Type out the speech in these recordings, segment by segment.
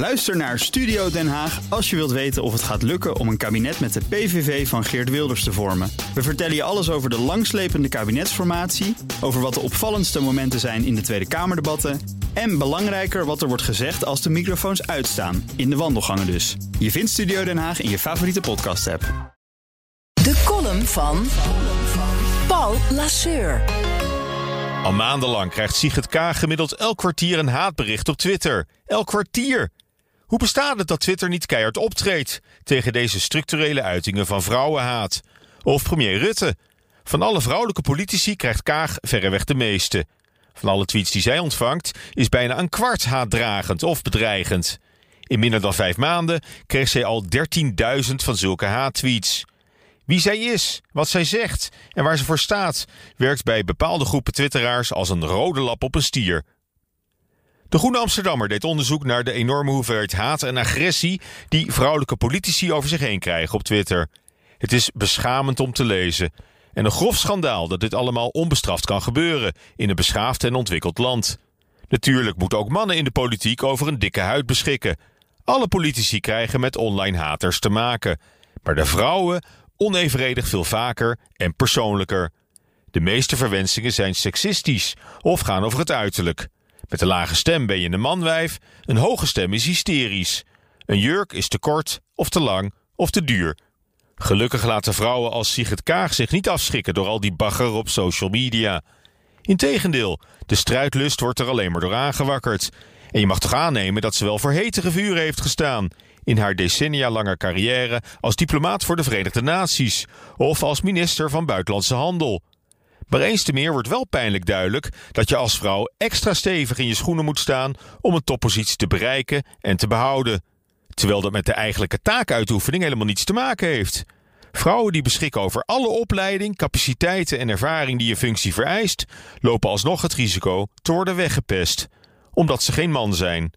Luister naar Studio Den Haag als je wilt weten of het gaat lukken om een kabinet met de PVV van Geert Wilders te vormen. We vertellen je alles over de langslepende kabinetsformatie, over wat de opvallendste momenten zijn in de Tweede Kamerdebatten en belangrijker wat er wordt gezegd als de microfoons uitstaan, in de wandelgangen dus. Je vindt Studio Den Haag in je favoriete podcast-app. De column van Paul Lasseur. Al maandenlang krijgt Sigrid Kaag gemiddeld elk kwartier een haatbericht op Twitter. Elk kwartier! Hoe bestaat het dat Twitter niet keihard optreedt tegen deze structurele uitingen van vrouwenhaat? Of premier Rutte? Van alle vrouwelijke politici krijgt Kaag verreweg de meeste. Van alle tweets die zij ontvangt is bijna een kwart haatdragend of bedreigend. In minder dan vijf maanden kreeg zij al 13.000 van zulke haattweets. Wie zij is, wat zij zegt en waar ze voor staat, werkt bij bepaalde groepen twitteraars als een rode lap op een stier. De Groene Amsterdammer deed onderzoek naar de enorme hoeveelheid haat en agressie die vrouwelijke politici over zich heen krijgen op Twitter. Het is beschamend om te lezen. En een grof schandaal dat dit allemaal onbestraft kan gebeuren in een beschaafd en ontwikkeld land. Natuurlijk moeten ook mannen in de politiek over een dikke huid beschikken. Alle politici krijgen met online haters te maken. Maar de vrouwen onevenredig veel vaker en persoonlijker. De meeste verwensingen zijn seksistisch of gaan over het uiterlijk. Met een lage stem ben je een manwijf, een hoge stem is hysterisch. Een jurk is te kort of te lang of te duur. Gelukkig laten vrouwen als Sigrid Kaag zich niet afschrikken door al die bagger op social media. Integendeel, de strijdlust wordt er alleen maar door aangewakkerd. En je mag toch aannemen dat ze wel voor hetere vuren heeft gestaan in haar decennia lange carrière als diplomaat voor de Verenigde Naties of als minister van Buitenlandse Handel. Maar eens te meer wordt wel pijnlijk duidelijk dat je als vrouw extra stevig in je schoenen moet staan om een toppositie te bereiken en te behouden. Terwijl dat met de eigenlijke taakuitoefening helemaal niets te maken heeft. Vrouwen die beschikken over alle opleiding, capaciteiten en ervaring die je functie vereist, lopen alsnog het risico te worden weggepest, omdat ze geen man zijn.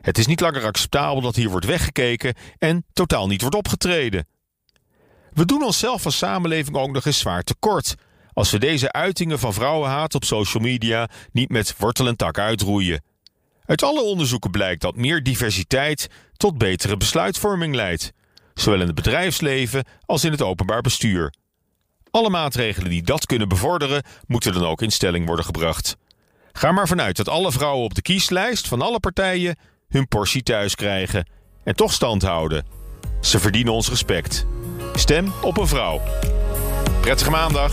Het is niet langer acceptabel dat hier wordt weggekeken en totaal niet wordt opgetreden. We doen onszelf als samenleving ook nog eens zwaar tekort als we deze uitingen van vrouwenhaat op social media niet met wortel en tak uitroeien. Uit alle onderzoeken blijkt dat meer diversiteit tot betere besluitvorming leidt, zowel in het bedrijfsleven als in het openbaar bestuur. Alle maatregelen die dat kunnen bevorderen, moeten dan ook in stelling worden gebracht. Ga maar vanuit dat alle vrouwen op de kieslijst van alle partijen hun portie thuis krijgen en toch stand houden. Ze verdienen ons respect. Stem op een vrouw. Prettige maandag.